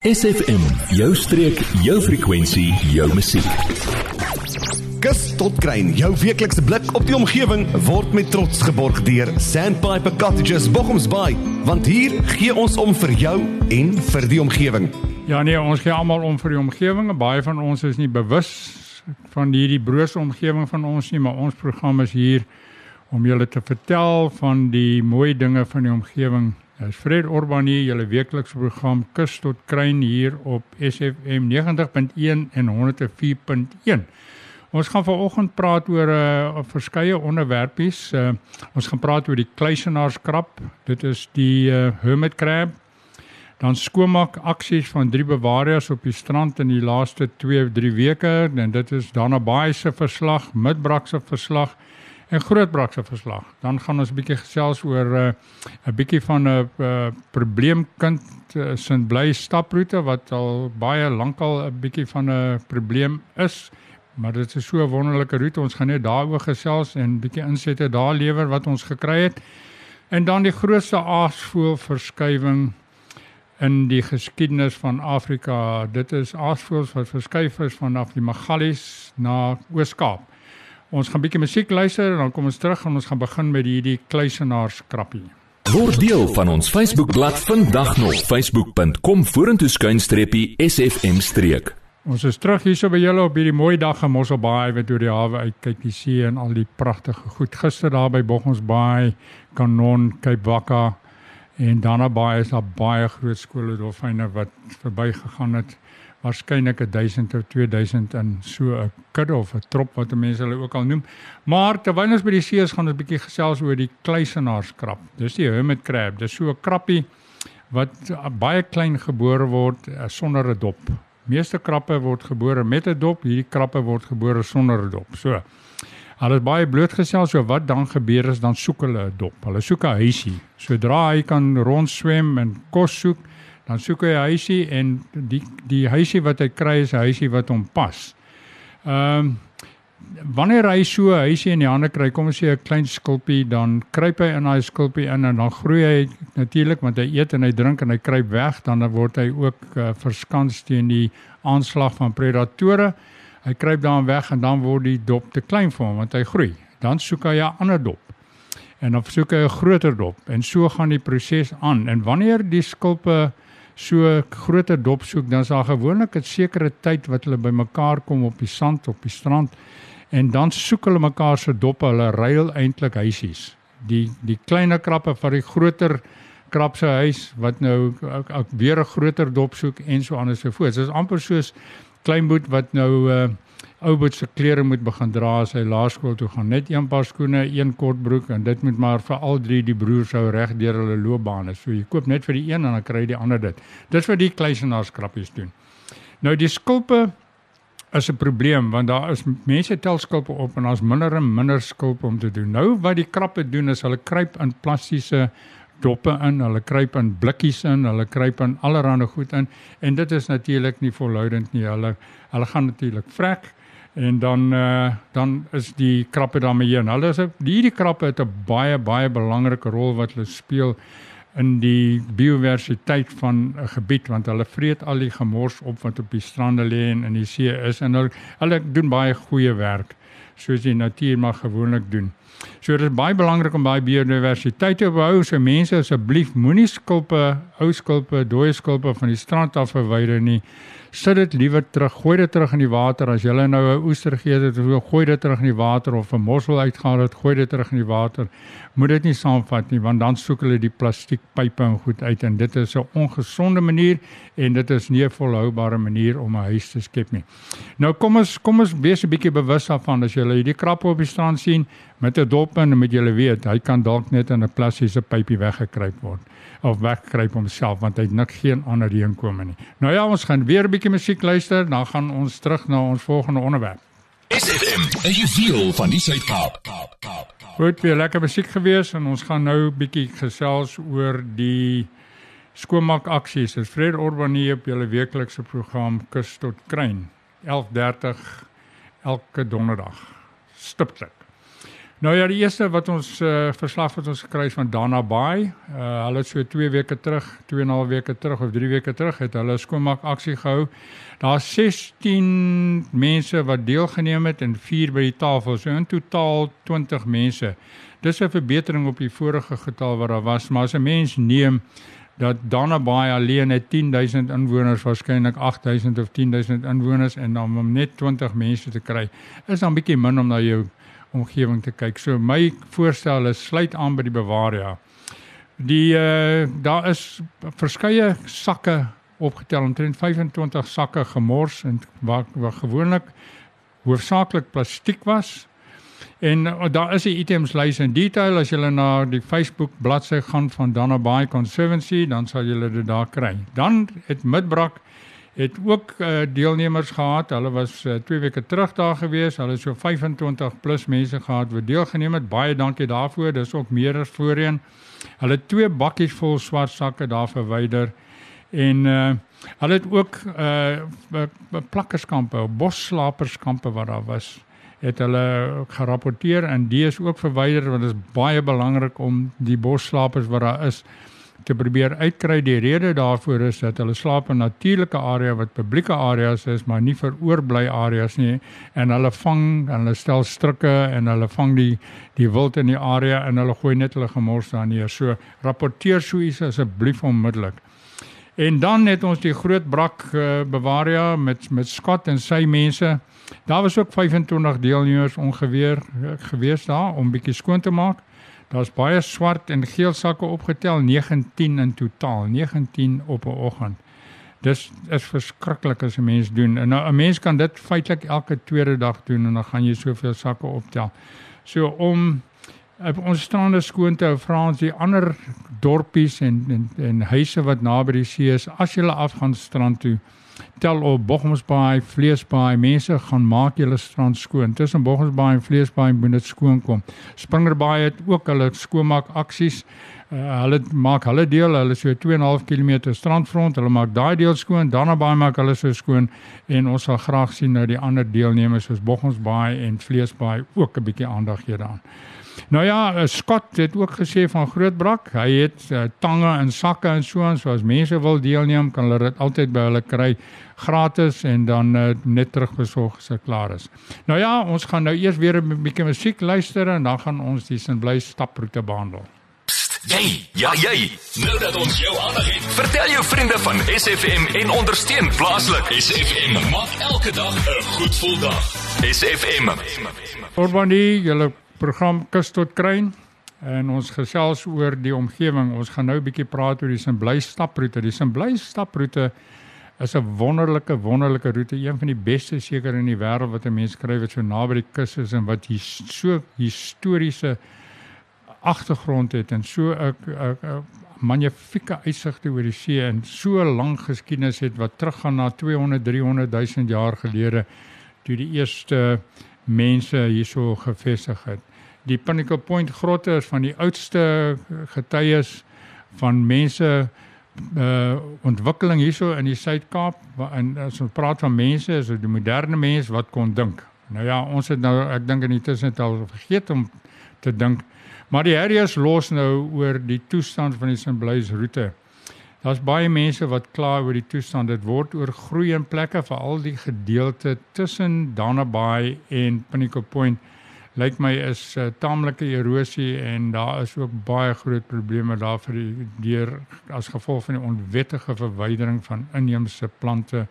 SFM, jou streek, jou frekwensie, jou musiek. Kus tot kruin, jou weeklikse blik op die omgewing word met trots geborg deur Sandpiper Cottages Bochumsbaai, want hier gee ons om vir jou en vir die omgewing. Ja nee, ons gee almal om vir die omgewing. Baie van ons is nie bewus van hierdie brose omgewing van ons nie, maar ons program is hier om julle te vertel van die mooi dinge van die omgewing Dis Fred Orban hier, julle weeklikse program Kus tot Kruin hier op SFM 90.1 en 104.1. Ons gaan vanoggend praat oor 'n uh, verskeie onderwerpies. Uh, ons gaan praat oor die kluisenaarskrap. Dit is die uh, hermit crab. Dan skoonmaak aksies van drie bewariers op die strand in die laaste 2 of 3 weke en dit is Dana Baai se verslag, Midbrak se verslag en Grootbrak se verslag. Dan gaan ons 'n bietjie gesels oor 'n uh, bietjie van 'n uh, probleemkind uh, sin bly staproete wat al baie lankal 'n bietjie van 'n probleem is. Maar dit is so 'n wonderlike roete. Ons gaan net daaroor gesels en bietjie insette daar lewer wat ons gekry het. En dan die grootste aasvoël verskywing in die geskiedenis van Afrika. Dit is aasvoëls wat verskuif is vanaf die Magalies na Oos-Kaap. Ons gaan bietjie musiek luister en dan kom ons terug en ons gaan begin met hierdie kluisenaars krappie. Word deel van ons Facebookblad vandag nog facebook.com vorentoe skuinstreppie sfm streek. Ons is terug hierso by julle op hierdie mooi dag in Mosselbaai wat oor die hawe uitkyk, die see en al die pragtige goed. Gister daar by Boggonsbaai, Kanon, Cape Wakka en daarna baie is daar baie groot skole dolfyne wat verbygegaan het waarskynlik 1000 of 2000 in so 'n kudde of 'n trop wat mense hulle ook al noem. Maar terwyl ons by die see is, gaan ons 'n bietjie gesels oor die kluisenaarskrap. Dis die hermit crab. Dis so 'n krappie wat baie klein gebore word uh, sonder 'n dop. Meeste krappe word gebore met 'n dop, hierdie krappe word gebore sonder 'n dop. So. Hulle is baie blootgestel, so wat dan gebeur is dan soek hulle 'n dop. Hulle soek 'n huisie. Sodra hy kan rondswem en kos soek, dan soek hy 'n huisie en die die huisie wat hy kry is 'n huisie wat hom pas. Ehm um, wanneer hy so 'n huisie in die hande kry, kom ons sê 'n klein skulpie, dan kruip hy in daai skulpie in en dan groei hy natuurlik want hy eet en hy drink en hy kruip weg, dan word hy ook uh, verskans teen die aanslag van predatore. Hy kruip dan weg en dan word die dop te klein vir hom want hy groei. Dan soek hy 'n ander dop. En dan soek hy 'n groter dop en so gaan die proses aan. En wanneer die skulpe so groter dop soek, dan daar gewoonlik 'n sekere tyd wat hulle bymekaar kom op die sand op die strand en dan soek hulle mekaar se doppe, hulle ruil eintlik huisies. Die die kleiner krappe van die groter krap se huis wat nou ook, ook weer 'n groter dop soek en so anders so voort. Dit is amper soos kleinboet wat nou uh ou boet se klere moet begin dra as hy laerskool toe gaan. Net een paar skoene, een kort broek en dit moet maar vir al drie die broers sou reg deur hulle loopbane. So jy koop net vir die een en dan kry jy die ander dit. Dis wat die kluisenaars krappies doen. Nou die skulpe is 'n probleem want daar is mense tel skulpe op en daar's minder en minder skulpe om te doen. Nou wat die krappe doen is hulle kruip in plastiese doppe in, hulle kruip in blikkies in, hulle kruip in allerlei goed in en dit is natuurlik nie volhoudend nie. Hulle hulle gaan natuurlik vrek en dan uh, dan is die krappe daarmee heen. Hulle is hierdie krappe het 'n baie baie belangrike rol wat hulle speel in die biodiversiteit van 'n gebied want hulle vreet al die gemors op wat op die strande lê en in die see is en hulle hulle doen baie goeie werk soos die natuur maar gewoonlik doen. So dit is baie belangrik om baie biodiversiteit te behou. So mense asseblief moenie skulpe, ou skulpe, dooie skulpe van die strand af verwyder nie sit dit liewer terug, gooi dit terug in die water as jy nou 'n oester gegee het, gooi dit terug in die water of 'n mossel uitgehaal het, gooi dit terug in die water. Moet dit nie saamvat nie want dan soek hulle die plastiekpype en goed uit en dit is 'n ongesonde manier en dit is nie 'n volhoubare manier om 'n huis te skep nie. Nou kom ons kom ons wees 'n bietjie bewus daarvan as jy hierdie krappe op die strand sien met 'n dop en met julle weet, hy kan dalk net in 'n plastiese pypie weggekruip word of wegkruip homself want hy het nik geen ander heenkome nie. Nou ja, ons gaan weer 'n bietjie musiek luister, dan gaan ons terug na ons volgende onderwerp. SFM, is jy deel van die Suid-Kaap? Goed, weer lekker musiek gewees en ons gaan nou 'n bietjie gesels oor die skoonmaak aksies. Dit is Fred Orban hier op julle weeklikse program Kus tot Kruin. 11:30 elke donderdag. Stiptelik. Nou ja, die eerste wat ons uh, verslag wat ons gekry het van Dana Bay, uh, hulle het so 2 weke terug, 2 en 'n half weke terug of 3 weke terug het hulle skoonmaak aksie gehou. Daar's 16 mense wat deelgeneem het en 4 by die tafel, so in totaal 20 mense. Dis 'n verbetering op die vorige getal wat daar was, maar as 'n mens neem dat Dana Bay alleen het 10000 inwoners, waarskynlik 8000 of 10000 inwoners en dan om net 20 mense te kry, is dan bietjie min om na jou omgewing te kyk. So my voorstel is sluit aan by die Bavaria. Die uh daar is verskeie sakke opgetel omtrent 25 sakke gemors en wat wat gewoonlik hoofsaaklik plastiek was. En uh, daar is 'n items lys in detail as jy na die Facebook bladsy gaan van Danabaai Conservancy, dan sal jy dit daar kry. Dan het Midbrak het ook uh, deelnemers gehad. Hulle was 2 uh, weke terug daar gewees. Hulle het so 25 plus mense gehad wat deelgeneem het. Baie dankie daarvoor. Dis ook meer as voorheen. Hulle het twee bakkies vol swart sakke daar verwyder en uh, hulle het ook uh plakkerskampe, bosslaperskampe wat daar was het hulle gerapporteer en die is ook verwyder want dit is baie belangrik om die bosslapers wat daar is te probeer uitkry. Die rede daarvoor is dat hulle slaap in natuurlike area wat publieke areas is, maar nie vir oorbly areas nie en hulle vang en hulle stel strikke en hulle vang die die wild in die area en hulle gooi net hulle gemors daar neer. So rapporteer so iets asseblief onmiddellik. En dan het ons die groot brak uh, Bavaria met met Scott en sy mense. Daar was ook 25 deelnemers ongeveer uh, gewees daar om bietjie skoon te maak. Daar's baie swart en geel sakke opgetel, 19 in totaal, 19 op 'n oggend. Dis is verskriklik as 'n mens doen. En nou 'n mens kan dit feitelik elke tweede dag doen en dan gaan jy soveel sakke optel. So om ons strande skoon te hou, vra ons die ander dorpies en en, en huise wat naby die see is, as jy afgaan strand toe, tel op Bochumsbaai, Vleesbaai, mense gaan maak julle strand skoon. Tussen Bochumsbaai en Vleesbaai moet dit skoon kom. Springerbaai het ook hulle skoonmaak aksies. Uh, hulle maak hulle deel, hulle so 2.5 km strandfront, hulle maak daai deel skoon, dan naby maak hulle so skoon en ons sal graag sien nou die ander deelnemers soos Bochumsbaai en Vleesbaai ook 'n bietjie aandag gee daaraan. Nou ja, eh, Scott het ook gesê van Grootbrak, hy het uh, tange en sakke en so aan, so as mense wil deelneem, kan hulle dit altyd by hulle kry gratis en dan uh, net terugbesorg as dit klaar is. Nou ja, ons gaan nou eers weer 'n bietjie musiek luister en dan gaan ons die Sinbly staproete behandel. Jy, ja jy. Nou dat ons jou aandag het, vertel jou vriende van SFM en ondersteun plaaslik. SFM maak elke dag 'n goed gevoel dag. SFM. Orbanie, julle program kus tot kruin en ons gesels oor die omgewing. Ons gaan nou 'n bietjie praat oor die Simbly staproete. Die Simbly staproete is 'n wonderlike wonderlike roete, een van die beste seker in die wêreld wat 'n mens skryf wat so naby die kus is en wat hier so historiese agtergrond het en so 'n magnifieke uitsigte oor die see en so lank geskiedenis het wat teruggaan na 200 300 000 jaar gelede toe die eerste mense hierso gevestig het die Pinnacle Point grotte is van die oudste getuies van mense uh ontwikkeling hierso in die Suid-Kaap en as ons praat van mense is dit die moderne mens wat kon dink. Nou ja, ons het nou ek dink in die tussentyd al vergeet om te dink. Maar die Harriers los nou oor die toestand van die Simblaise roete. Daar's baie mense wat kla oor die toestand. Dit word oorgroei in plekke veral die gedeelte tussen Dana Bay en Pinnacle Point lyk my is uh, taamlike erosie en daar is ook baie groot probleme daar vir die deur as gevolg van die onwettige verwydering van inheemse plante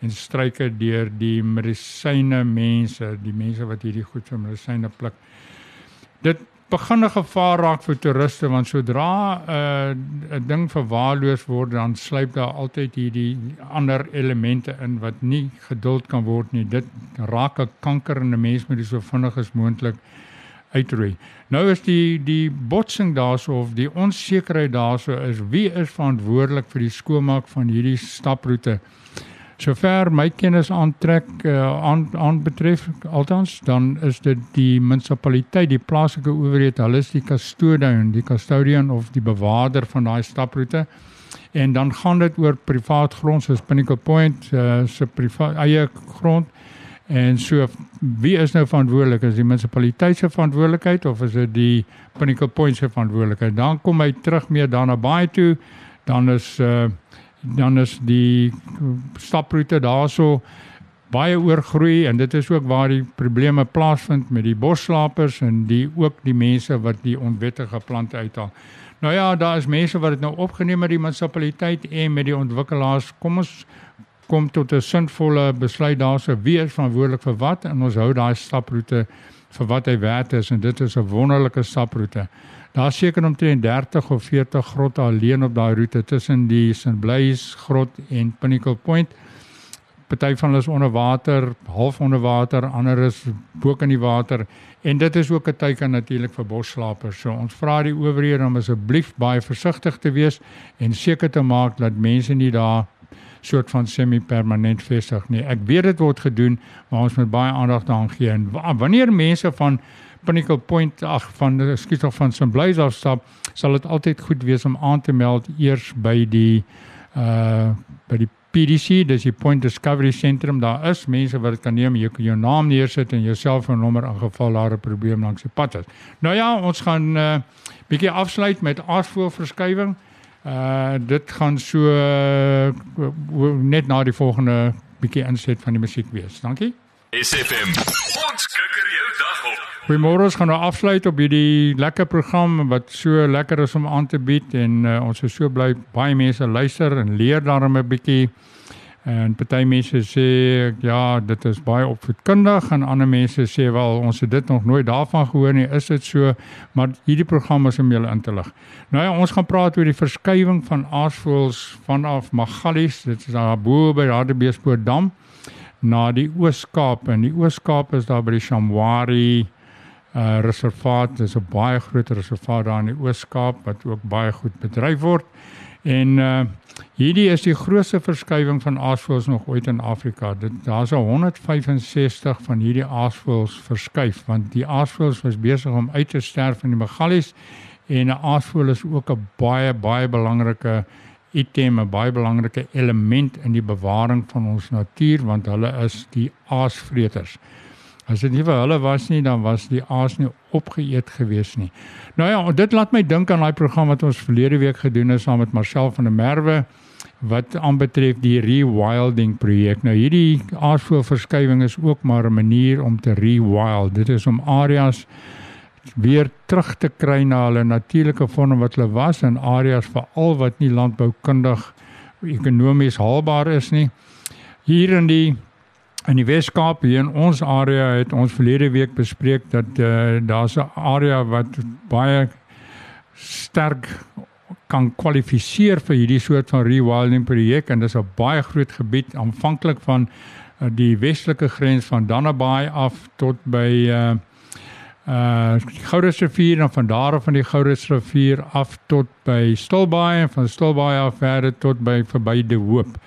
en struike deur die medisyne mense, die mense wat hierdie goed vir medisyne pluk. Dit begin 'n gevaar raak vir toeriste want sodra 'n uh, ding verwaarloos word dan sluip daar altyd hierdie ander elemente in wat nie geduld kan word nie. Dit raak 'n kanker in 'n mens met so vinnig as moontlik uitroei. Nou is die die botsing daarso of die onsekerheid daarso is wie is verantwoordelik vir die skoonmaak van hierdie staproete? Sover my kennis aantrek uh, aan aan betref althans dan is dit die munisipaliteit, die plaaslike owerheid, hulle is die custodian, die custodian of die bewaarder van daai staproete. En dan gaan dit oor privaat grond soos Pinnacle Point uh, se privaat eie grond En so wie is nou verantwoordelik? Is die munisipaliteit se verantwoordelikheid of is dit die Pinnacle Point se verantwoordelikheid? Dan kom hy terug meer daarna baie toe. Dan is uh dan is die staproete daarso baie oorgroei en dit is ook waar die probleme plaasvind met die bosslapers en die ook die mense wat die onwettige plante uithaal. Nou ja, daar is mense wat dit nou opgeneem met die munisipaliteit en met die ontwikkelaars. Kom ons kom tot 'n sinvolle besluit daarso wie is verantwoordelik vir wat en ons hou daai staproete vir wat hy werd is en dit is 'n wonderlike staproete. Daar seker omtrent 30 of 40 grotte alleen op daai roete tussen die St. Blaise grot en Pinnacle Point. Party van hulle is onder water, half onder water, ander is bo in die water en dit is ook 'n teken natuurlik vir bosslapers. So ons vra die owerhede om asseblief baie versigtig te wees en seker te maak dat mense nie daar soort van semi-permanent vestig nie. Ek weet dit word gedoen, maar ons moet baie aandag daaraan gee en wanneer mense van Pinnacle Point ag van skiet of van St. Blaise afstap, sal dit altyd goed wees om aan te meld eers by die uh by die PDC, dis die Point Discovery Sentrum. Daar is mense wat dit kan neem, jy kan jou naam neersit en jou selfoonnommer in geval daar 'n probleem langs die pad is. Nou ja, ons gaan uh bietjie afsluit met aasvoelverskywing. Uh dit gaan so uh, net na die volgende bietjie inset van die musiek wees. Dankie. SFM. Ons kikker jou. Goeiemôre, ons gaan nou afsluit op hierdie lekker program wat so lekker is om aan te bied en uh, ons is so bly baie mense luister en leer daarmee 'n bietjie. En party mense sê ja, dit is baie opvoedkundig en ander mense sê wel ons het dit nog nooit daarvan gehoor nie. Is dit so? Maar hierdie program is om julle in te lig. Nou ja, ons gaan praat oor die verskywing van aasvoëls vanaf Magalies, dit is daar bo by Hartbeespoort dam na die Oos-Kaap en die Oos-Kaap is daar by die Shamwari uh reservaat dis 'n baie groot reservaat daar in die Oos-Kaap wat ook baie goed bedryf word. En uh hierdie is die grootste verskywing van aasvoëls nog ooit in Afrika. Dit daar's 165 van hierdie aasvoëls verskuif want die aasvoëls was besig om uit te sterf in die Magalies en 'n aasvoël is ook 'n baie baie belangrike item, 'n baie belangrike element in die bewaring van ons natuur want hulle is die aasvreters. As dit nie vir hulle was nie, dan was die aas nie opgeëet gewees nie. Nou ja, dit laat my dink aan daai program wat ons verlede week gedoen het saam met Marcel van der Merwe wat aanbetref die rewilding projek. Nou hierdie aasvoelverskywing is ook maar 'n manier om te rewild. Dit is om areas weer terug te kry na hulle natuurlike vorm wat hulle was in areas veral wat nie landboukundig ekonomies haalbaar is nie. Hier in die In die Weskaap hier in ons area het ons verlede week bespreek dat uh, daar's 'n area wat baie sterk kan kwalifiseer vir hierdie soort van rewilding projek en dis 'n baie groot gebied aanvanklik van uh, die westelike grens van Dannebaai af tot by uh uh Gouderivier en van daar af van die Gouderivier af tot by Stilbaai en van Stilbaai af verder tot by verby die Hoop.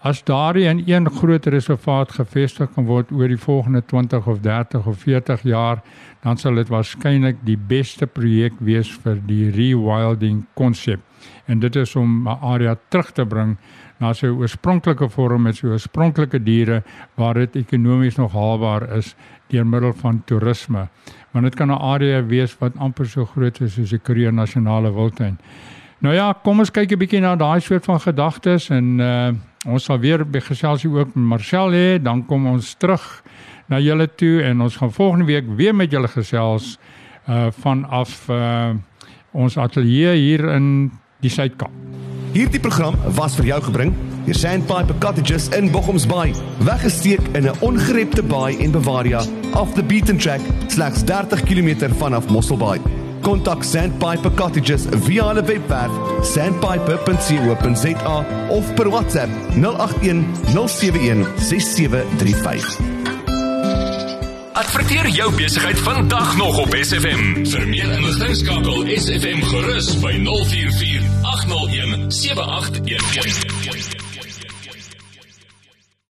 As daardie in een groot reservaat gevestig kan word oor die volgende 20 of 30 of 40 jaar, dan sal dit waarskynlik die beste projek wees vir die rewilding konsep. En dit is om 'n area terug te bring na sy oorspronklike vorm met sy oorspronklike diere waar dit ekonomies nog haalbaar is deur middel van toerisme. Want dit kan 'n area wees wat amper so groot is soos die Kruger Nasionale Wildtuin. Nou ja, kom ons kyk 'n bietjie na daai soort van gedagtes en uh Ons sal weer by geselsie ook met Marcel hê, dan kom ons terug na julle toe en ons gaan volgende week weer met julle gesels uh vanaf uh ons ateljee hier in die Suidkaap. Hierdie program was vir jou gebring deur Sandpiper Cottages in Bochumsbaai, weggesteek in 'n ongerepte baai en Bavaria, off the beaten track, slegs 30 km vanaf Mosselbaai. Kontak Sandpiper Cottages via hulle webwerf sandpiper.co.za of per WhatsApp 081 071 6735. Adverteer jou besigheid vandag nog op SFM. Vir meer inligting skakel SFM gerus by 044 801 7811.